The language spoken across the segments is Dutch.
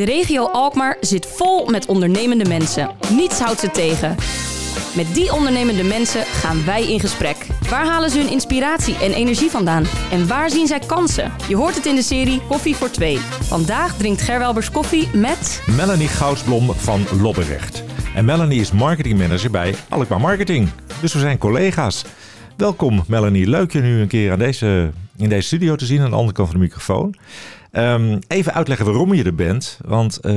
De regio Alkmaar zit vol met ondernemende mensen. Niets houdt ze tegen. Met die ondernemende mensen gaan wij in gesprek. Waar halen ze hun inspiratie en energie vandaan? En waar zien zij kansen? Je hoort het in de serie Koffie voor Twee. Vandaag drinkt Gerwelbers koffie met... Melanie Goudsblom van Lobberecht. En Melanie is marketingmanager bij Alkmaar Marketing. Dus we zijn collega's. Welkom Melanie, leuk je nu een keer aan deze, in deze studio te zien aan de andere kant van de microfoon. Um, even uitleggen waarom je er bent. Want uh,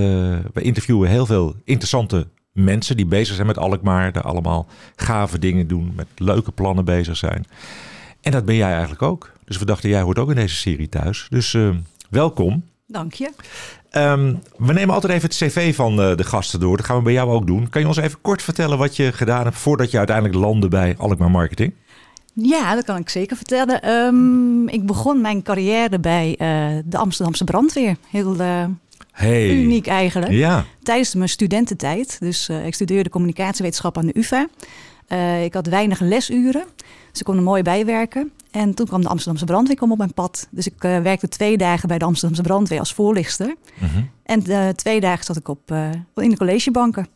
we interviewen heel veel interessante mensen die bezig zijn met Alkmaar. Die allemaal gave dingen doen, met leuke plannen bezig zijn. En dat ben jij eigenlijk ook. Dus we dachten, jij hoort ook in deze serie thuis. Dus uh, welkom. Dank je. Um, we nemen altijd even het cv van uh, de gasten door. Dat gaan we bij jou ook doen. Kan je ons even kort vertellen wat je gedaan hebt voordat je uiteindelijk landde bij Alkmaar Marketing? Ja, dat kan ik zeker vertellen. Um, ik begon mijn carrière bij uh, de Amsterdamse brandweer. Heel uh, hey. uniek eigenlijk. Ja. Tijdens mijn studententijd. Dus uh, ik studeerde communicatiewetenschap aan de UvA. ik had weinig lesuren, dus ik kon er mooi bijwerken. En toen kwam de Amsterdamse brandweer op mijn pad. Dus ik werkte twee dagen bij de Amsterdamse brandweer als voorlichter. -hmm. En twee dagen zat ik op, in de collegebanken.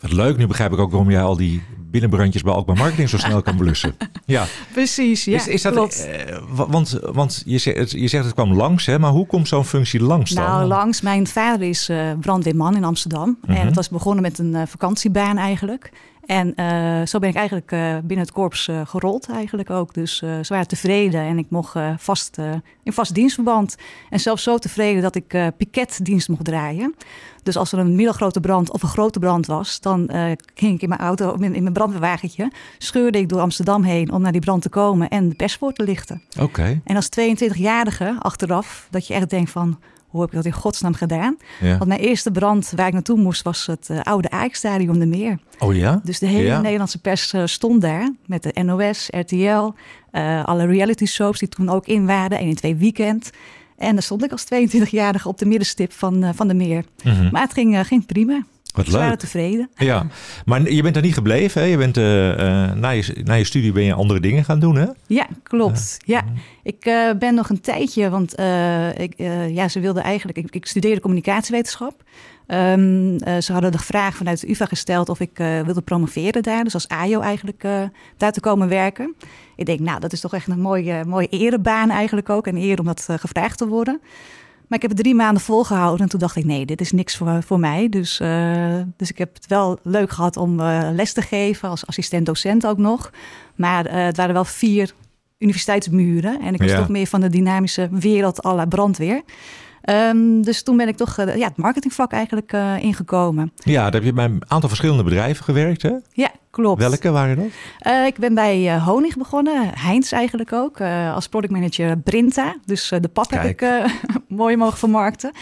Wat leuk, nu begrijp ik ook waarom jij al die binnenbrandjes bij Alkmaar Marketing zo snel kan blussen. Ja, precies. Ja, is, is dat, klopt. Uh, want want je, zegt, je zegt het kwam langs, hè? maar hoe komt zo'n functie langs dan? Nou, langs. Mijn vader is uh, brandweerman in Amsterdam. Mm -hmm. En het was begonnen met een uh, vakantiebaan eigenlijk. En uh, zo ben ik eigenlijk uh, binnen het korps uh, gerold eigenlijk ook. Dus ze waren tevreden en ik mocht vast, in vast dienstverband. En zelfs zo tevreden dat ik piketdienst mocht draaien. Dus als er een middelgrote brand of een grote brand was... dan ging ik in mijn auto, in, in mijn brandweerwagentje... scheurde ik door Amsterdam heen om naar die brand te komen... en de pers voor te lichten. Oké. Okay. En als 22-jarige achteraf, dat je echt denkt van hoe heb ik dat in godsnaam gedaan? Ja. Want mijn eerste brand waar ik naartoe moest was het uh, oude Ajax-stadion de Meer. Oh ja? Dus de hele ja. Nederlandse pers uh, stond daar met de NOS, RTL, uh, alle reality soaps die toen ook in waren, 1 in 2 weekend. En daar stond ik als 22-jarige op de middenstip van, van de Meer. Mm -hmm. Maar het ging, ging prima. Wat leuk. waren tevreden. Ja, maar je bent er niet gebleven. Hè? Je bent, uh, uh, na, je, na je studie ben je andere dingen gaan doen, hè? Ja, klopt. Ja, ik uh, ben nog een tijdje, want ik, ja, ze wilden eigenlijk... Ik, ik studeerde communicatiewetenschap. Um, ze hadden de vraag vanuit de UvA gesteld of ik wilde promoveren daar. Dus als AJO eigenlijk daar te komen werken. Ik denk, nou, dat is toch echt een mooie, mooie erebaan eigenlijk ook. En eer om dat gevraagd te worden. Maar ik heb het drie maanden volgehouden en toen dacht ik, nee, dit is niks voor, voor mij. Dus, uh, dus ik heb het wel leuk gehad om uh, les te geven, als assistent-docent ook nog. Maar uh, het waren wel vier universiteitsmuren en ik was Ja. toch meer van de dynamische wereld à la brandweer. Um, dus toen ben ik toch ja, het marketingvak eigenlijk ingekomen. Ja, daar heb je bij een aantal verschillende bedrijven gewerkt, hè? Ja, klopt. Welke waren dat? Uh, ik ben bij Honig begonnen, Heinz eigenlijk ook, als productmanager Brinta. Dus de pap Kijk. heb ik mooi mogen vermarkten.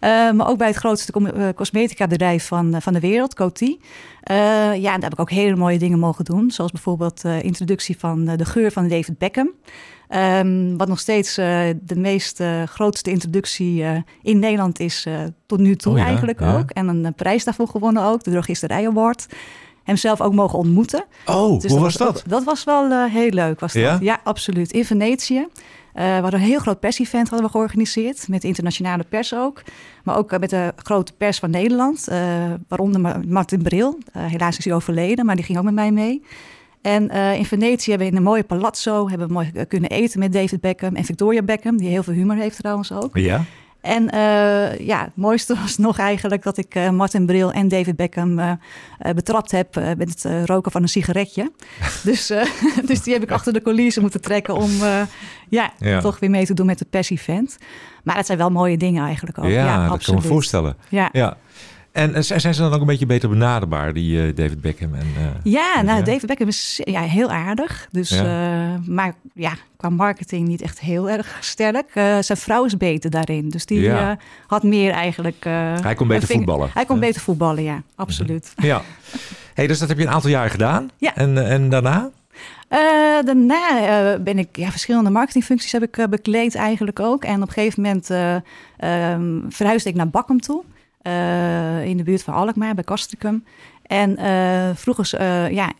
maar ook bij het grootste cosmetica bedrijf van, van de wereld, Coty. ja, en daar heb ik ook hele mooie dingen mogen doen. Zoals bijvoorbeeld de introductie van de geur van David Beckham. Um, wat nog steeds uh, de meest uh, grootste introductie uh, in Nederland is tot nu toe oh ja, eigenlijk ja. ook. En een prijs daarvoor gewonnen ook, de Drogisterij Award. Hem zelf ook mogen ontmoeten. Oh, Dus hoe was dat? Dat, was wel heel leuk, was dat. Ja? Ja, absoluut. In Venetië. we hadden een heel groot persevent hadden we georganiseerd. Met de internationale pers ook. Maar ook met de grote pers van Nederland. waaronder Martin Bril. helaas is hij overleden, maar die ging ook met mij mee. En uh, in Venetië hebben we in een mooie palazzo hebben we mooi kunnen eten met David Beckham en Victoria Beckham, die heel veel humor heeft trouwens ook. Ja. En uh, ja, het mooiste was nog eigenlijk dat ik uh, Martin Bril en David Beckham uh, betrapt heb met het roken van een sigaretje. dus, dus die heb ik achter de coulissen moeten trekken om ja, Ja. toch weer mee te doen met het PES-event. Maar dat zijn wel mooie dingen eigenlijk ook. Ja, Ja, dat kan absoluut. me voorstellen. Ja. Ja. En eh, zijn ze dan ook een beetje beter benaderbaar, die eh, David Beckham? En, eh, Ja, nou, Ja. David Beckham is ja, heel aardig. Dus, Ja. maar ja, qua marketing niet echt heel erg sterk. Zijn vrouw is beter daarin. Dus die Ja. had meer eigenlijk... Hij kon beter voetballen. Hij kon beter voetballen, ja. Absoluut. ja. Hey, dus dat heb je een aantal jaar gedaan. Ja. En, en daarna? Daarna eh, ben ik ja, verschillende marketingfuncties heb ik bekleed eigenlijk ook. En op een gegeven moment eh, ehm, verhuisde ik naar Bakkum toe. Eh, in de buurt van Alkmaar, bij Castricum. En eh, vroeger eh, ja,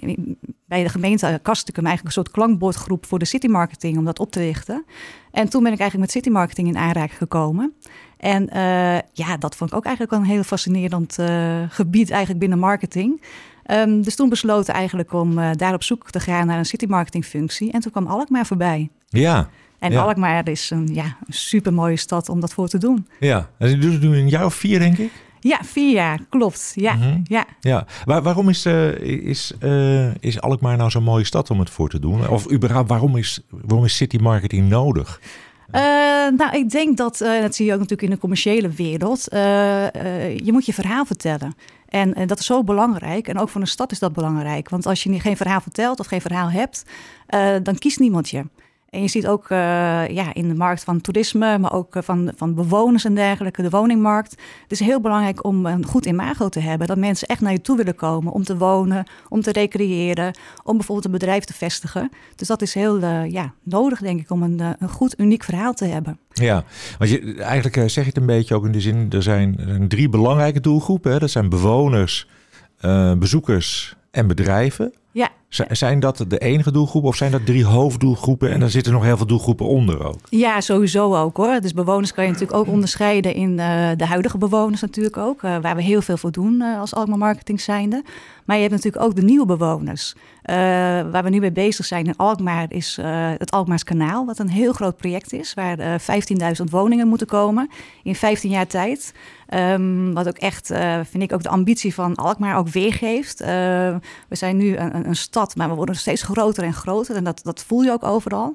bij de gemeente Castricum eigenlijk een soort klankbordgroep voor de city marketing om dat op te richten. En toen ben ik eigenlijk met city marketing in aanraking gekomen. En uh, ja, dat vond ik ook eigenlijk een heel fascinerend uh, gebied eigenlijk binnen marketing. Um, dus toen besloten eigenlijk om uh, daar op zoek te gaan naar een city marketing functie. En toen kwam Alkmaar voorbij. Ja. En ja. Alkmaar is een, ja, een super mooie stad om dat voor te doen. Ja, en het nu een jaar of vier, denk ik? Ja, vier jaar, klopt. Ja, Mhm. ja. Ja, Waar, waarom is, eh, is, eh, is Alkmaar nou zo'n mooie stad om het voor te doen? Of überhaupt, waarom is, waarom is city marketing nodig? Uh, nou, ik denk dat, dat zie je ook natuurlijk in de commerciële wereld, je moet je verhaal vertellen. En, en, dat is zo belangrijk. En ook voor een stad is dat belangrijk. Want als je geen verhaal vertelt of geen verhaal hebt, dan kiest niemand je. En je ziet ook uh, ja, in de markt van toerisme, maar ook uh, van, van bewoners en dergelijke, de woningmarkt. Het is heel belangrijk om een goed imago te hebben. Dat mensen echt naar je toe willen komen om te wonen, om te recreëren, om bijvoorbeeld een bedrijf te vestigen. Dus dat is heel uh, ja, nodig, denk ik, om een, een goed, uniek verhaal te hebben. Ja, want je, eigenlijk zeg je het een beetje ook in de zin, er zijn, er zijn drie belangrijke doelgroepen. Hè? Dat zijn bewoners, bezoekers en bedrijven. Ja. Zijn dat de enige doelgroepen of zijn dat drie hoofddoelgroepen en dan zitten nog heel veel doelgroepen onder ook? Ja, sowieso ook hoor. Dus bewoners kan je natuurlijk ook onderscheiden in uh, de huidige bewoners natuurlijk ook, uh, waar we heel veel voor doen uh, als Alkmaar Marketing zijnde. Maar je hebt natuurlijk ook de nieuwe bewoners. waar we nu mee bezig zijn in Alkmaar is het Alkmaars Kanaal, wat een heel groot project is, waar 15.000 woningen moeten komen in 15 jaar tijd. Um, wat ook echt, vind ik, ook de ambitie van Alkmaar ook weergeeft. we zijn nu een, een stad, maar we worden steeds groter en groter. En dat, dat voel je ook overal.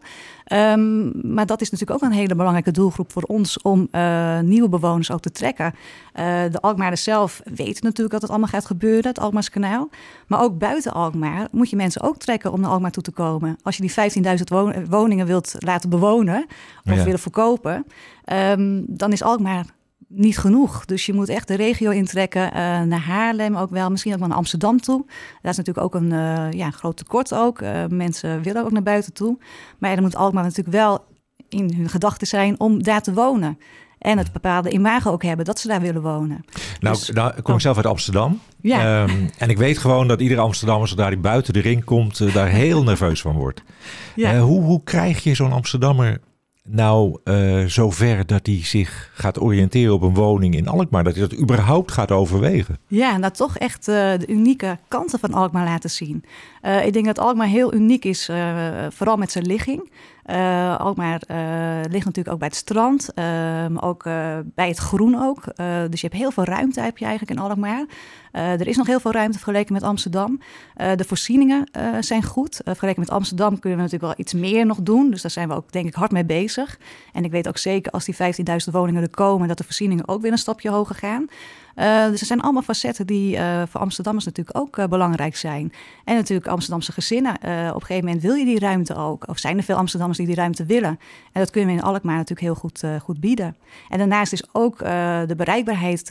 Um, maar dat is natuurlijk ook een hele belangrijke doelgroep voor ons om uh, nieuwe bewoners ook te trekken. Uh, de Alkmaarders zelf weten natuurlijk dat het allemaal gaat gebeuren, het Alkmaars kanaal. Maar ook buiten Alkmaar moet je mensen ook trekken om naar Alkmaar toe te komen. Als je die 15.000 wo woningen wilt laten bewonen of Ja. willen verkopen, um, dan is Alkmaar niet genoeg. Dus je moet echt de regio intrekken, uh, naar Haarlem ook wel, misschien ook wel naar Amsterdam toe. Daar is natuurlijk ook een uh, ja, groot tekort ook. Uh, mensen willen ook naar buiten toe. Maar ja, dan moet Alkmaar natuurlijk wel in hun gedachten zijn om daar te wonen. En het bepaalde imago ook hebben dat ze daar willen wonen. Nou, Dus- nou ik kom oh. zelf uit Amsterdam. Ja. Ehm, en ik weet gewoon dat iedere Amsterdammer, zodra hij buiten de ring komt, eh, daar heel nerveus van wordt. Ja. Eh, hoe, hoe krijg je zo'n Amsterdammer nou eh zover dat hij zich gaat oriënteren op een woning in Alkmaar? Dat hij dat überhaupt gaat overwegen? Ja, nou toch echt eh, de unieke kanten van Alkmaar laten zien. Eh, ik denk dat Alkmaar heel uniek is, vooral met zijn ligging. Alkmaar ligt natuurlijk ook bij het strand, maar ook bij het groen ook. Dus je hebt heel veel ruimte heb je eigenlijk in Alkmaar. Eh, er is nog heel veel ruimte vergeleken met Amsterdam. Eh, de voorzieningen eh, zijn goed. Vergeleken met Amsterdam kunnen we natuurlijk wel iets meer nog doen. Dus daar zijn we ook denk ik hard mee bezig. En ik weet ook zeker als die 15.000 woningen er komen... dat de voorzieningen ook weer een stapje hoger gaan. Dus er zijn allemaal facetten die voor Amsterdammers natuurlijk ook belangrijk zijn. En natuurlijk Amsterdamse gezinnen. Op een gegeven moment wil je die ruimte ook. Of zijn er veel Amsterdammers die die ruimte willen. En dat kunnen we in Alkmaar natuurlijk heel goed, goed bieden. En daarnaast is ook de bereikbaarheid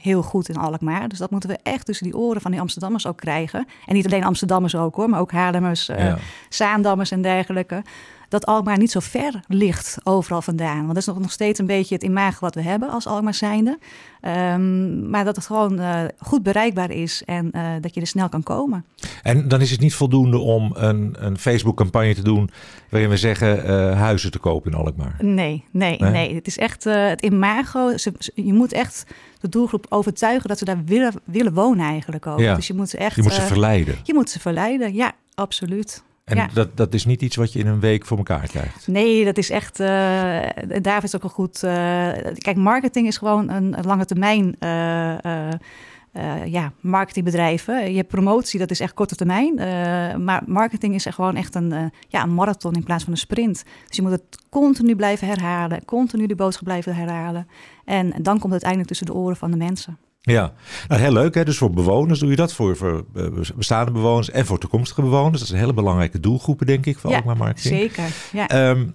heel goed in Alkmaar. Dus dat moeten we echt tussen die oren van die Amsterdammers ook krijgen. En niet alleen Amsterdammers ook hoor, maar ook Haarlemmers, eh, Ja. Zaandammers en dergelijke. Dat Alkmaar niet zo ver ligt overal vandaan. Want dat is nog, nog steeds een beetje het imago wat we hebben als Alkmaar zijnde. Ehm, maar dat het gewoon eh, goed bereikbaar is en eh, dat je er snel kan komen. En dan is het niet voldoende om een, een Facebook-campagne te doen waarin we zeggen eh, huizen te kopen in Alkmaar. Nee, nee, Nee? nee. Het is echt het imago. Ze, ze- je moet echt de doelgroep overtuigen dat ze daar willen, willen wonen eigenlijk ook. Ja. Dus je moet ze echt... Je moet ze verleiden. je moet ze verleiden, ja, absoluut. En ja. dat, dat is niet iets wat je in een week voor elkaar krijgt. Nee, dat is echt. eh daar is ook een goed. eh, kijk, marketing is gewoon een, een lange termijn. eh, ja, marketingbedrijven. Je hebt promotie, dat is echt korte termijn. maar marketing is echt gewoon echt een, ja, een marathon in plaats van een sprint. Dus je moet het continu blijven herhalen, continu de boodschap blijven herhalen. En dan komt het uiteindelijk tussen de oren van de mensen. Ja, nou, heel leuk. Hè? Dus voor bewoners doe je dat, voor, voor eh, bestaande bewoners en voor toekomstige bewoners. Dat is een hele belangrijke doelgroepen, denk ik, voor Ja, Alkmaar Marketing. Zeker. Ja. Ehm,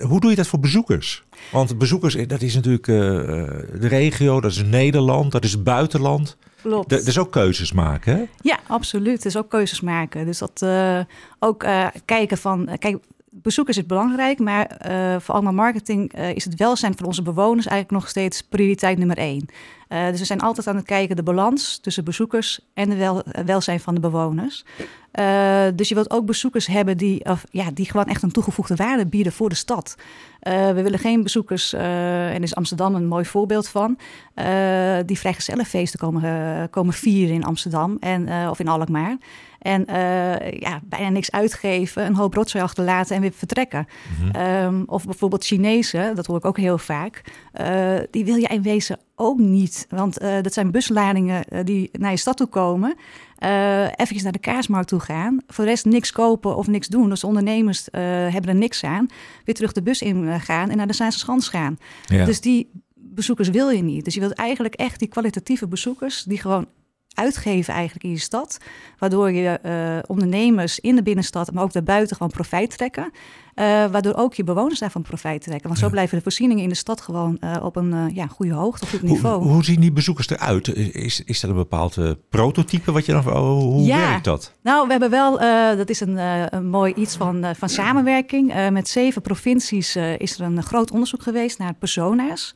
hoe doe je dat voor bezoekers? Want bezoekers, eh, dat is natuurlijk eh, de regio, dat is Nederland, dat is het buitenland. Klopt. Er is ook keuzes maken, hè? Ja, absoluut. Dus ook keuzes maken. Dus dat ook kijken van. kijk, bezoekers is belangrijk, maar eh, voor allemaal marketing eh, is het welzijn van onze bewoners eigenlijk nog steeds prioriteit nummer één. Uh, dus we zijn altijd aan het kijken de balans tussen bezoekers en wel, welzijn van de bewoners. Uh, dus je wilt ook bezoekers hebben die, of, ja, die gewoon echt een toegevoegde waarde bieden voor de stad. Uh, we willen geen bezoekers, en is Amsterdam een mooi voorbeeld van, die vrijgezellenfeesten komen, komen vieren in Amsterdam en, of in Alkmaar. En uh, ja, bijna niks uitgeven, een hoop rotzooi achterlaten en weer vertrekken. Mm -hmm. um, of bijvoorbeeld Chinezen, dat hoor ik ook heel vaak. Uh, die wil je in wezen ook niet. Want uh, dat zijn busladingen die naar je stad toe komen. even naar de kaasmarkt toe gaan. Voor de rest niks kopen of niks doen. Dus ondernemers hebben er niks aan. Weer terug de bus in gaan en naar de Zaanse Schans gaan. Ja. Dus die bezoekers wil je niet. Dus je wilt eigenlijk echt die kwalitatieve bezoekers... die gewoon uitgeven eigenlijk in je stad. Waardoor je uh, ondernemers in de binnenstad, maar ook daarbuiten gewoon profijt trekken. Uh, waardoor ook je bewoners daarvan profijt trekken. Want zo blijven de voorzieningen in de stad gewoon uh, op een uh, ja, goede hoogte, goed niveau. Hoe, hoe, zien die bezoekers eruit? Is, is dat een bepaald prototype wat je dan... Oh, hoe ja. werkt dat? Nou, we hebben wel... dat is een, een mooi iets van, van samenwerking. met zeven provincies is er een groot onderzoek geweest naar persona's.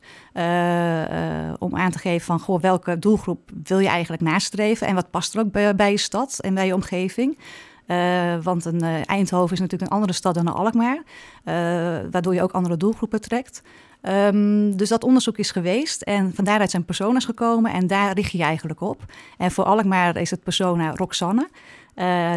om aan te geven van, goh, welke doelgroep wil je eigenlijk nastreven? En wat past er ook bij, bij je stad en bij je omgeving? Uh, want een, uh, Eindhoven is natuurlijk een andere stad dan Alkmaar, uh, waardoor je ook andere doelgroepen trekt. Um, dus dat onderzoek is geweest en van daaruit zijn persona's gekomen en daar richt je eigenlijk op. En voor Alkmaar is het persona Roxanne.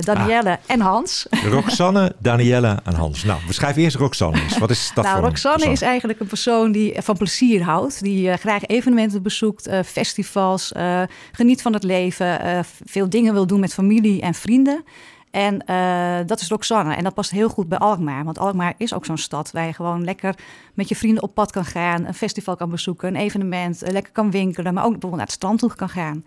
Danielle ah. en Hans. Roxanne, Danielle en Hans. Nou, beschrijf eerst Roxanne eens. Wat is dat nou, voor Roxanne is eigenlijk een persoon die van plezier houdt. Die graag evenementen bezoekt, festivals, geniet van het leven. veel dingen wil doen met familie en vrienden. En uh, dat is Roxanne. En dat past heel goed bij Alkmaar. Want Alkmaar is ook zo'n stad waar je gewoon lekker met je vrienden op pad kan gaan. Een festival kan bezoeken, een evenement, uh, lekker kan winkelen. Maar ook bijvoorbeeld naar het strand toe kan gaan.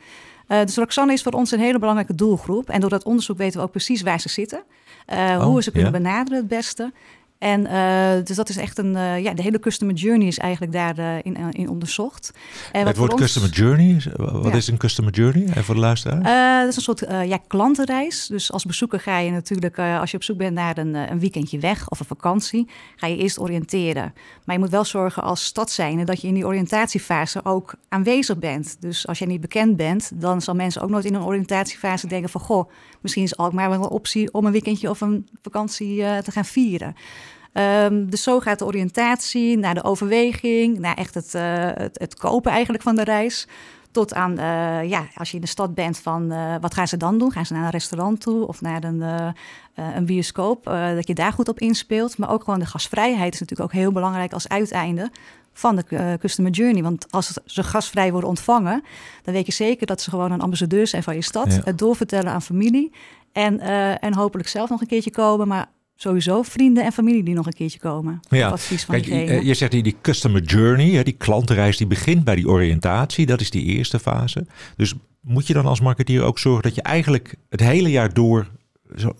Uh, dus Roxanne is voor ons een hele belangrijke doelgroep. En door dat onderzoek weten we ook precies waar ze zitten. Oh, hoe we ze kunnen ja. benaderen het beste. En uh, dus dat is echt een, uh, ja, de hele customer journey is eigenlijk daarin uh, in onderzocht. En het woord ons, customer journey, wat ja. is een customer journey? En voor de luisteraar? dat is een soort ja, klantenreis. Dus als bezoeker ga je natuurlijk, als je op zoek bent naar een, een weekendje weg of een vakantie, ga je eerst oriënteren. Maar je moet wel zorgen als stad zijn dat je in die oriëntatiefase ook aanwezig bent. Dus als je niet bekend bent, dan zal mensen ook nooit in een oriëntatiefase denken van, goh, misschien is Alkmaar wel een optie om een weekendje of een vakantie te gaan vieren. Um, dus zo gaat de oriëntatie naar de overweging, naar echt het, uh, het, het, kopen eigenlijk van de reis. Tot aan, uh, ja, als je in de stad bent, van uh, wat gaan ze dan doen? Gaan ze naar een restaurant toe of naar een, een bioscoop? dat je daar goed op inspeelt. Maar ook gewoon de gasvrijheid is natuurlijk ook heel belangrijk als uiteinde van de customer journey. Want als ze gasvrij worden ontvangen, dan weet je zeker dat ze gewoon een ambassadeur zijn van je stad. Ja. Het doorvertellen aan familie. En, en hopelijk zelf nog een keertje komen. Maar sowieso vrienden en familie die nog een keertje komen. Ja. Advies van Kijk, je, je zegt die, die customer journey, die klantenreis, die begint bij die oriëntatie. Dat is die eerste fase. Dus moet je dan als marketeer ook zorgen dat je eigenlijk het hele jaar door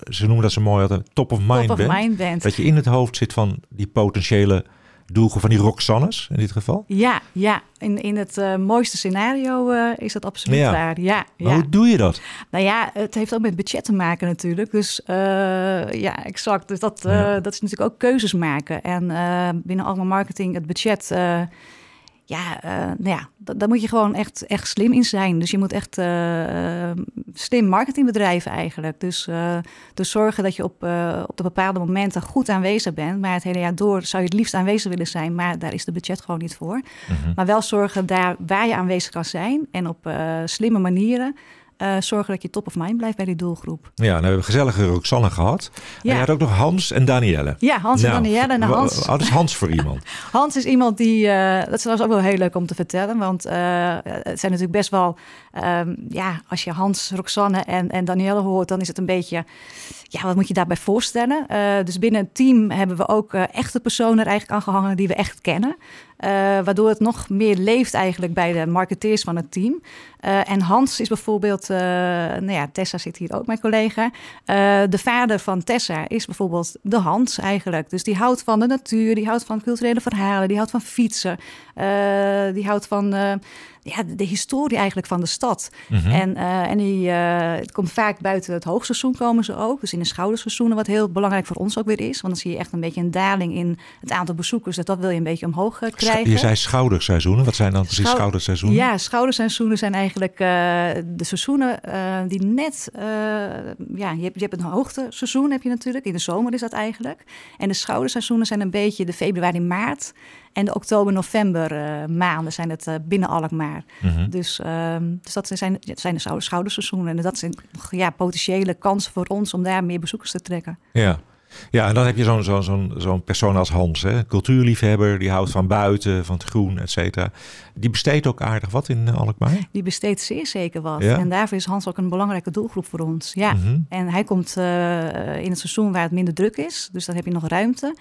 ze noemen dat zo mooi altijd, top of mind, top of bent, mind bent. Dat je in het hoofd zit van die potentiële doelgroep van die Roxannes in dit geval? Ja, ja. In, in het uh, mooiste scenario uh, is dat absoluut ja. waar. Ja, maar ja. hoe doe je dat? Nou ja, het heeft ook met budget te maken natuurlijk. Dus uh, ja, exact. Dus dat, ja. dat is natuurlijk ook keuzes maken. En binnen allemaal marketing het budget ja, uh, nou ja, daar moet je gewoon echt, echt slim in zijn. Dus je moet echt uh, slim marketing bedrijven eigenlijk. Dus, uh, dus zorgen dat je op, op de bepaalde momenten goed aanwezig bent. Maar het hele jaar door zou je het liefst aanwezig willen zijn. Maar daar is de budget gewoon niet voor. -huh. Maar wel zorgen daar waar je aanwezig kan zijn. En op slimme manieren uh, zorgen dat je top of mind blijft bij die doelgroep. Ja, nou hebben we een gezellige Roxanne gehad. Ja. En je had ook nog Hans en Danielle. Ja, Hans nou, en Danielle. En Hans. Wat is Hans voor iemand? Hans is iemand die, uh, dat is trouwens ook wel heel leuk om te vertellen. Want uh, het zijn natuurlijk best wel, um, ja, als je Hans, Roxanne en, en Danielle hoort, dan is het een beetje, ja, wat moet je daarbij voorstellen? dus binnen het team hebben we ook echte personen er eigenlijk aan gehangen die we echt kennen. Uh, waardoor het nog meer leeft eigenlijk bij de marketeers van het team. En Hans is bijvoorbeeld, uh, nou ja, Tessa zit hier ook, mijn collega. de vader van Tessa is bijvoorbeeld de Hans eigenlijk. Dus die houdt van de natuur, die houdt van culturele verhalen, die houdt van fietsen, die houdt van ja, de, historie eigenlijk van de stad. Mhm. En, eh, en die, eh, het komt vaak buiten het hoogseizoen komen ze ook. Dus in de schouderseizoenen, wat heel belangrijk voor ons ook weer is. Want dan zie je echt een beetje een daling in het aantal bezoekers. Dus dat wil je een beetje omhoog eh, krijgen. Je zei schouderseizoenen. Wat zijn dan precies Schou- schouderseizoenen? Ja, schouderseizoenen zijn eigenlijk de seizoenen die net... ja, je hebt, je hebt een hoogteseizoen heb je natuurlijk. In de zomer is dat eigenlijk. En de schouderseizoenen zijn een beetje de februari, maart... En de oktober-november eh, maanden zijn het eh, binnen Alkmaar. Mhm. Dus, dus dat zijn, dat zijn de schouder- schouderseizoenen. En dat zijn ja, potentiële kansen voor ons om daar meer bezoekers te trekken. Ja. Ja, en dan heb je zo'n zo'n zo'n zo'n persoon als Hans, hè? cultuurliefhebber, die houdt van buiten, van het groen, et cetera. Die besteedt ook aardig wat in eh, Alkmaar. Die besteedt zeer zeker wat. Ja. En daarvoor is Hans ook een belangrijke doelgroep voor ons. Ja. Mhm. En hij komt in het seizoen waar het minder druk is. Dus dan heb je nog ruimte.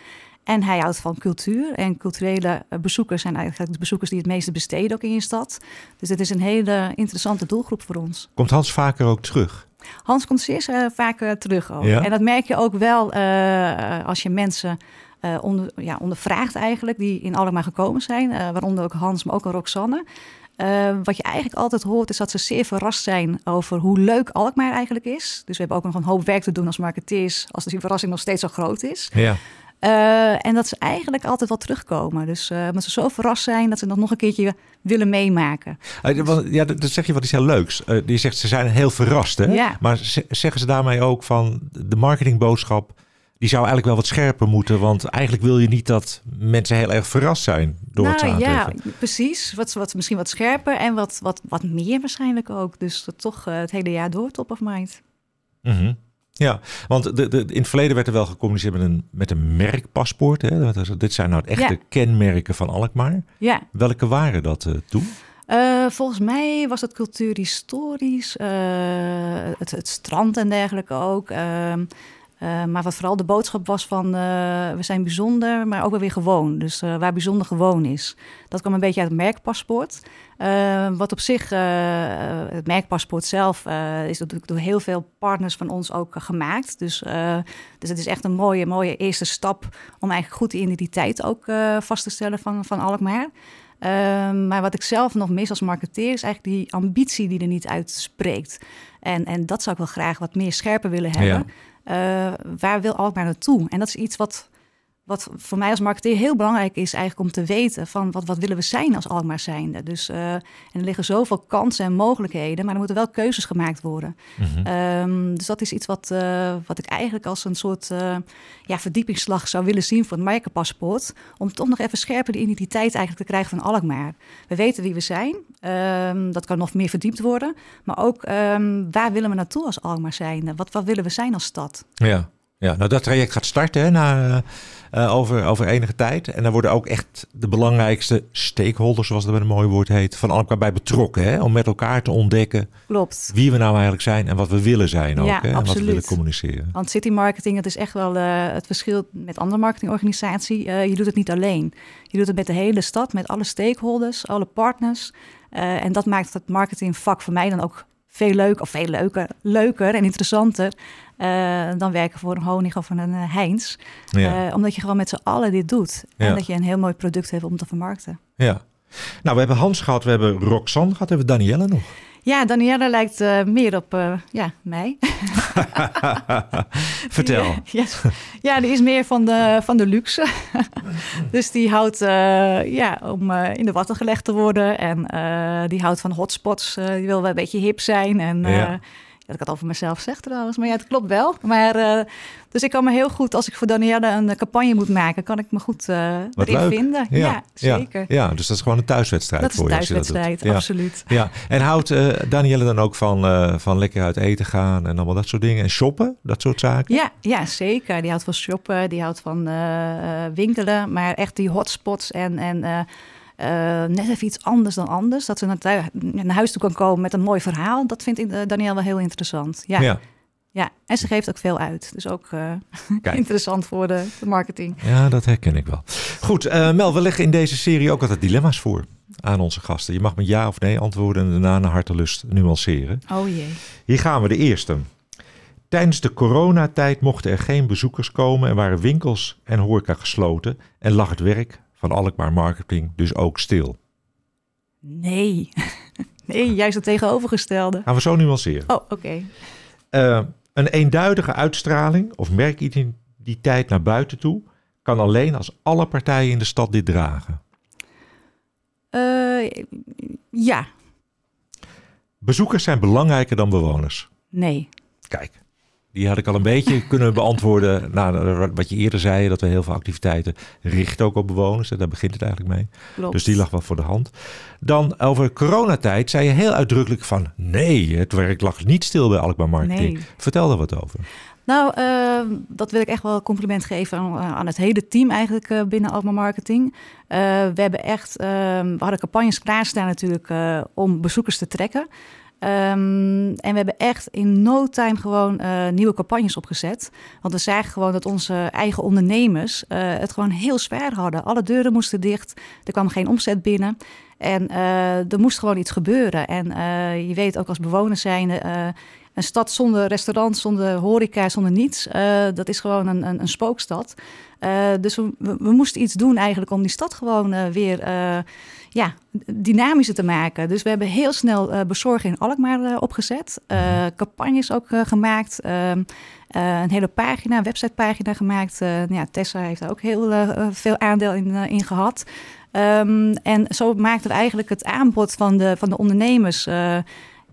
En hij houdt van cultuur. En culturele eh, bezoekers zijn eigenlijk de bezoekers die het meeste besteden ook in je stad. Dus het is een hele interessante doelgroep voor ons. Komt Hans vaker ook terug? Hans komt zeer eh, vaak terug ook. Ja? En dat merk je ook wel eh, als je mensen eh, onder, ja, ondervraagt eigenlijk... die in Alkmaar gekomen zijn. waaronder ook Hans, maar ook Roxanne. Wat je eigenlijk altijd hoort is dat ze zeer verrast zijn over hoe leuk Alkmaar eigenlijk is. Dus we hebben ook nog een hoop werk te doen als marketeers... als die verrassing nog steeds zo groot is. Ja. Eh, en dat ze eigenlijk altijd wel terugkomen. Dus uh, omdat ze zo verrast zijn dat ze dat nog een keertje willen meemaken. Uh, want, ja, dat, dat zeg je wat iets heel leuks. Die zegt ze zijn heel verrast. Hè? Ja. Maar ze, zeggen ze daarmee ook van de marketingboodschap. Die zou eigenlijk wel wat scherper moeten. Want eigenlijk wil je niet dat mensen heel erg verrast zijn door nou, het Ja, precies. Wat, wat, misschien wat scherper en wat, wat, wat meer waarschijnlijk ook. Dus dat toch het hele jaar door top of mind. Mm -hmm. Ja, want de, de, in het verleden werd er wel gecommuniceerd met een, met een merkpaspoort. Hè? Dit zijn nou echte ja. kenmerken van Alkmaar. Ja. Welke waren dat uh, toen? Uh, volgens mij was het cultuurhistorisch, uh, het, het, strand en dergelijke ook. Uh, maar wat vooral de boodschap was van we zijn bijzonder, maar ook wel weer gewoon. Dus waar bijzonder gewoon is. Dat kwam een beetje uit het merkpaspoort. wat op zich, het merkpaspoort zelf, is natuurlijk door heel veel partners van ons ook gemaakt. Dus, dus het is echt een mooie, mooie eerste stap om eigenlijk goed de identiteit ook vast te stellen van, van Alkmaar. Uh, maar wat ik zelf nog mis als marketeer is eigenlijk die ambitie die er niet uitspreekt. En, en dat zou ik wel graag wat meer scherper willen hebben. Ja. Uh, waar wil Alkmaar naartoe? En dat is iets wat, wat voor mij als marketeer heel belangrijk is eigenlijk om te weten van wat, wat willen we zijn als Alkmaar zijnde. Dus uh, en er liggen zoveel kansen en mogelijkheden, maar er moeten wel keuzes gemaakt worden. Mm -hmm. um, dus dat is iets wat, uh, wat ik eigenlijk als een soort uh, ja, verdiepingsslag zou willen zien voor het merkenpaspoort. Om toch nog even scherper de identiteit eigenlijk te krijgen van Alkmaar. We weten wie we zijn. Um, dat kan nog meer verdiept worden. Maar ook um, waar willen we naartoe als Alkmaar zijnde? Wat, wat willen we zijn als stad? Ja. Ja, nou dat traject gaat starten hè, na, uh, over, over enige tijd. En daar worden ook echt de belangrijkste stakeholders, zoals dat met een mooi woord heet, van elkaar bij betrokken. Hè, om met elkaar te ontdekken Klopt. wie we nou eigenlijk zijn en wat we willen zijn ook. Ja, hè, en absoluut. wat we willen communiceren. Want city marketing, dat is echt wel uh, het verschil met andere marketingorganisaties. Uh, je doet het niet alleen. Je doet het met de hele stad, met alle stakeholders, alle partners. En dat maakt het marketingvak voor mij dan ook veel leuker, of veel leuker, leuker en interessanter uh, dan werken voor een Honig of een uh, Heinz. Ja. Uh, omdat je gewoon met z'n allen dit doet. En dat je een heel mooi product hebt om te vermarkten. Ja. Nou, we hebben Hans gehad, we hebben Roxanne gehad, hebben we Danielle nog. Ja, Danielle lijkt uh, meer op uh, ja, mij. Vertel. Die, ja, ja, die is meer van de, van de luxe. dus die houdt uh, ja, om in de watten gelegd te worden. En die houdt van hotspots. die wil wel een beetje hip zijn. En ja. Dat ik het over mezelf zeg trouwens. Maar ja, het klopt wel. Maar, uh, dus ik kan me heel goed, als ik voor Danielle een campagne moet maken, kan ik me goed uh, erin leuk. vinden. Ja, ja zeker. Ja, ja, dus dat is gewoon een thuiswedstrijd dat is voor een je. thuiswedstrijd, ja. absoluut. Ja, en houdt uh, Danielle dan ook van, uh, van lekker uit eten gaan en allemaal dat soort dingen? En shoppen, dat soort zaken? Ja, ja zeker. Die houdt van shoppen, die houdt van winkelen. Maar echt die hotspots en... en uh, net even iets anders dan anders. Dat ze naar, naar, huis toe kan komen met een mooi verhaal. Dat vindt uh, Danielle wel heel interessant. Ja. ja. Ja, en ze geeft ook veel uit. Dus ook uh, interessant voor de, de, marketing. Ja, dat herken ik wel. Goed, Mel, we leggen in deze serie ook altijd dilemma's voor aan onze gasten. Je mag met ja of nee antwoorden en daarna naar hartelust nuanceren. Oh jee. Hier gaan we, de eerste. Tijdens de coronatijd mochten er geen bezoekers komen en waren winkels en horeca gesloten en lag het werk van Alkmaar Marketing dus ook stil. Nee. nee, juist het tegenovergestelde. Gaan we zo nuanceren. Oh, oké. Uh, een eenduidige uitstraling of merkidentiteit naar buiten toe kan alleen als alle partijen in de stad dit dragen. Uh, ja. Bezoekers zijn belangrijker dan bewoners. Nee. Kijk, die had ik al een beetje kunnen beantwoorden na wat je eerder zei, dat we heel veel activiteiten richten ook op bewoners. En daar begint het eigenlijk mee. Klopt. Dus die lag wel voor de hand. Dan over coronatijd zei je heel uitdrukkelijk van nee, het werk lag niet stil bij Alkmaar Marketing. Nee. Vertel er wat over. Nou, uh, dat wil ik echt wel compliment geven aan, aan het hele team eigenlijk uh, binnen Alkmaar Marketing. Uh, we hebben echt, we hadden campagnes klaarstaan natuurlijk om bezoekers te trekken. Um, en we hebben echt in no time gewoon uh, nieuwe campagnes opgezet. Want we zagen gewoon dat onze eigen ondernemers uh, het gewoon heel zwaar hadden. Alle deuren moesten dicht, er kwam geen omzet binnen. En uh, er moest gewoon iets gebeuren. En je weet ook als bewoner zijnde... een stad zonder restaurant, zonder horeca, zonder niets... dat is gewoon een, een, een spookstad. dus we, we, moesten iets doen eigenlijk om die stad gewoon weer ja, dynamischer te maken. Dus we hebben heel snel uh, bezorgen in Alkmaar uh, opgezet. Uh, campagnes ook gemaakt. Ehm, een hele pagina, websitepagina gemaakt. ja, Tessa heeft daar ook heel veel aandeel in, in gehad. Um, en zo maakten we eigenlijk het aanbod van de, van de ondernemers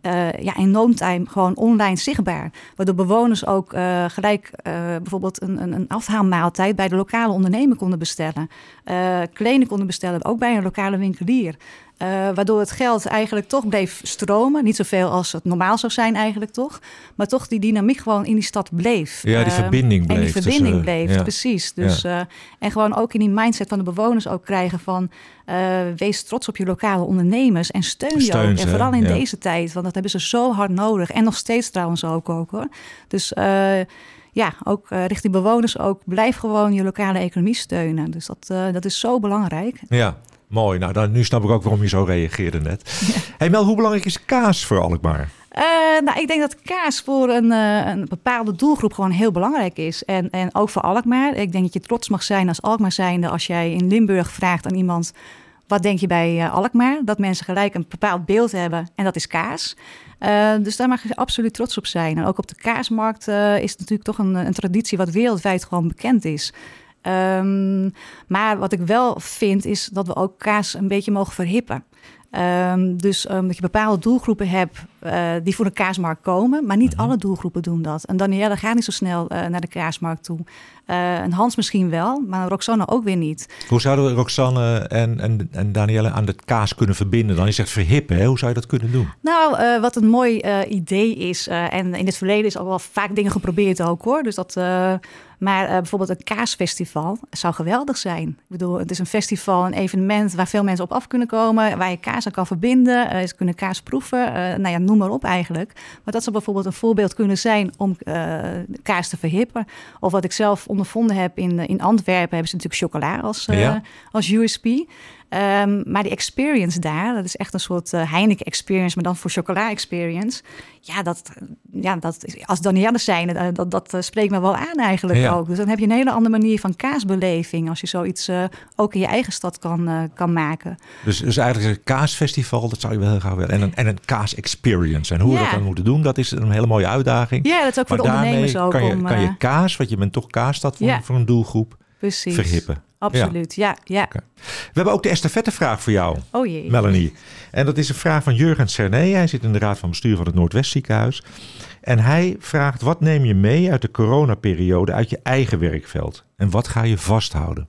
uh, ja, in no time gewoon online zichtbaar. Waardoor bewoners ook uh, gelijk uh, bijvoorbeeld een, een, een, afhaalmaaltijd bij de lokale ondernemer konden bestellen. kleding konden bestellen, ook bij een lokale winkelier. Uh, waardoor het geld eigenlijk toch bleef stromen. Niet zoveel als het normaal zou zijn eigenlijk toch. Maar toch die dynamiek gewoon in die stad bleef. Ja, die uh, verbinding bleef. En die verbinding bleef, ja. precies. Dus, ja. uh, en gewoon ook in die mindset van de bewoners ook krijgen van... wees trots op je lokale ondernemers en steun je ook. ze, En vooral in ja. deze tijd, want dat hebben ze zo hard nodig. En nog steeds trouwens ook, ook hoor. Dus ja, ook richting bewoners ook. Blijf gewoon je lokale economie steunen. Dus dat, uh, dat is zo belangrijk. Ja, mooi. Nou, dan, nu snap ik ook waarom je zo reageerde net. Ja. Hey Mel, hoe belangrijk is kaas voor Alkmaar? Uh, nou, ik denk dat kaas voor een, een, bepaalde doelgroep gewoon heel belangrijk is. En, en ook voor Alkmaar. Ik denk dat je trots mag zijn als Alkmaar zijnde als jij in Limburg vraagt aan iemand... Wat denk je bij Alkmaar? Dat mensen gelijk een bepaald beeld hebben en dat is kaas. Dus daar mag je absoluut trots op zijn. En ook op de kaasmarkt is het natuurlijk toch een, een, traditie wat wereldwijd gewoon bekend is. Um, maar wat ik wel vind is dat we ook kaas een beetje mogen verhippen. Um, dus um, dat je bepaalde doelgroepen hebt uh, die voor de kaasmarkt komen, maar niet Mhm. alle doelgroepen doen dat. En Danielle gaat niet zo snel uh, naar de kaasmarkt toe. Uh, en Hans misschien wel, maar Roxanne ook weer niet. Hoe zouden we Roxanne en, en, en Danielle aan de kaas kunnen verbinden? Dan je zegt verhippen, hè? hoe zou je dat kunnen doen? Nou, uh, wat een mooi uh, idee is, uh, en in het verleden is al wel vaak dingen geprobeerd ook hoor. Dus dat, maar bijvoorbeeld een kaasfestival zou geweldig zijn. Ik bedoel, het is een festival, een evenement waar veel mensen op af kunnen komen, waar je kaas aan kan verbinden. ze kunnen kaas proeven, nou ja, noem maar op eigenlijk. Maar dat zou bijvoorbeeld een voorbeeld kunnen zijn om kaas te verhippen. Of wat ik zelf ondervonden heb in, in Antwerpen, hebben ze natuurlijk chocola als, ja. als USP. Um, maar die experience daar, dat is echt een soort uh, Heineken experience, maar dan voor chocola experience. Ja, dat, ja, dat als Danielle zijn, uh, dat, dat uh, spreekt me wel aan eigenlijk ja. ook. Dus dan heb je een hele andere manier van kaasbeleving als je zoiets uh, ook in je eigen stad kan, kan maken. Dus, dus eigenlijk een kaasfestival, dat zou je wel heel graag willen. En een, en een kaas experience. En hoe Ja. we dat dan moeten doen, dat is een hele mooie uitdaging. Ja, dat is ook voor de ondernemers ook. kan je, om, kan je eh, kaas, want je bent toch kaasstad voor, voor een doelgroep, precies. verhippen. Absoluut, ja. ja. We hebben ook de estafettevraag voor jou. Oh jee. Melanie. En dat is een vraag van Jurgen Cernee. Hij zit in de raad van bestuur van het Noordwestziekenhuis. En hij vraagt: wat neem je mee uit de coronaperiode uit je eigen werkveld? En wat ga je vasthouden?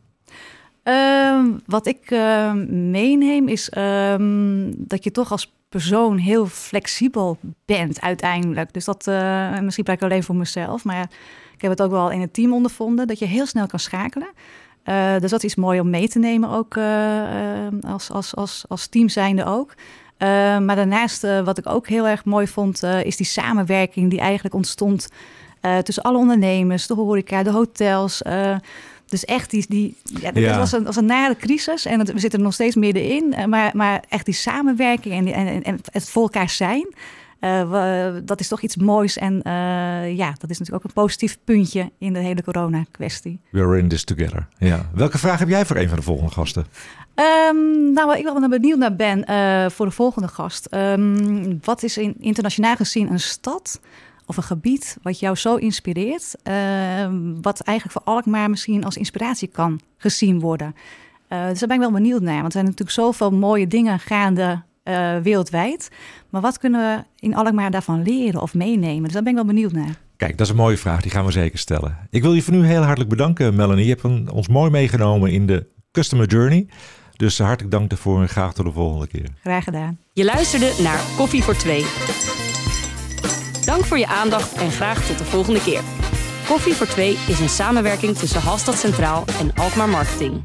Ehm, wat ik uh, meeneem is um, dat je toch als persoon heel flexibel bent uiteindelijk. Dus dat, uh, misschien ik alleen voor mezelf, maar ik heb het ook wel in het team ondervonden, dat je heel snel kan schakelen. Uh, dus dat is mooi om mee te nemen ook als, als, als, als team zijnde ook. Maar daarnaast, wat ik ook heel erg mooi vond, is die samenwerking die eigenlijk ontstond tussen alle ondernemers, de horeca, de hotels. Dus echt die, die ja, dat Ja. was, een, was een nare crisis en het, we zitten er nog steeds middenin. Maar, maar echt die samenwerking en, en, en het voor elkaar zijn. dat is toch iets moois. En ja, dat is natuurlijk ook een positief puntje in de hele corona-kwestie. We're in this together. Ja. Welke vraag heb jij voor een van de volgende gasten? Um, nou, waar ik wel benieuwd naar ben voor de volgende gast. Um, wat is in, internationaal gezien een stad of een gebied wat jou zo inspireert, uh, wat eigenlijk voor Alkmaar misschien als inspiratie kan gezien worden. Uh, dus daar ben ik wel benieuwd naar, want er zijn natuurlijk zoveel mooie dingen gaande uh, wereldwijd. Maar wat kunnen we in Alkmaar daarvan leren of meenemen? Dus daar ben ik wel benieuwd naar. Kijk, dat is een mooie vraag, die gaan we zeker stellen. Ik wil je voor nu heel hartelijk bedanken, Melanie. Je hebt ons mooi meegenomen in de Customer Journey. Dus hartelijk dank daarvoor en graag tot de volgende keer. Graag gedaan. Je luisterde naar Koffie voor Twee. Dank voor je aandacht en graag tot de volgende keer. Koffie voor Twee is een samenwerking tussen Halstad Centraal en Alkmaar Marketing.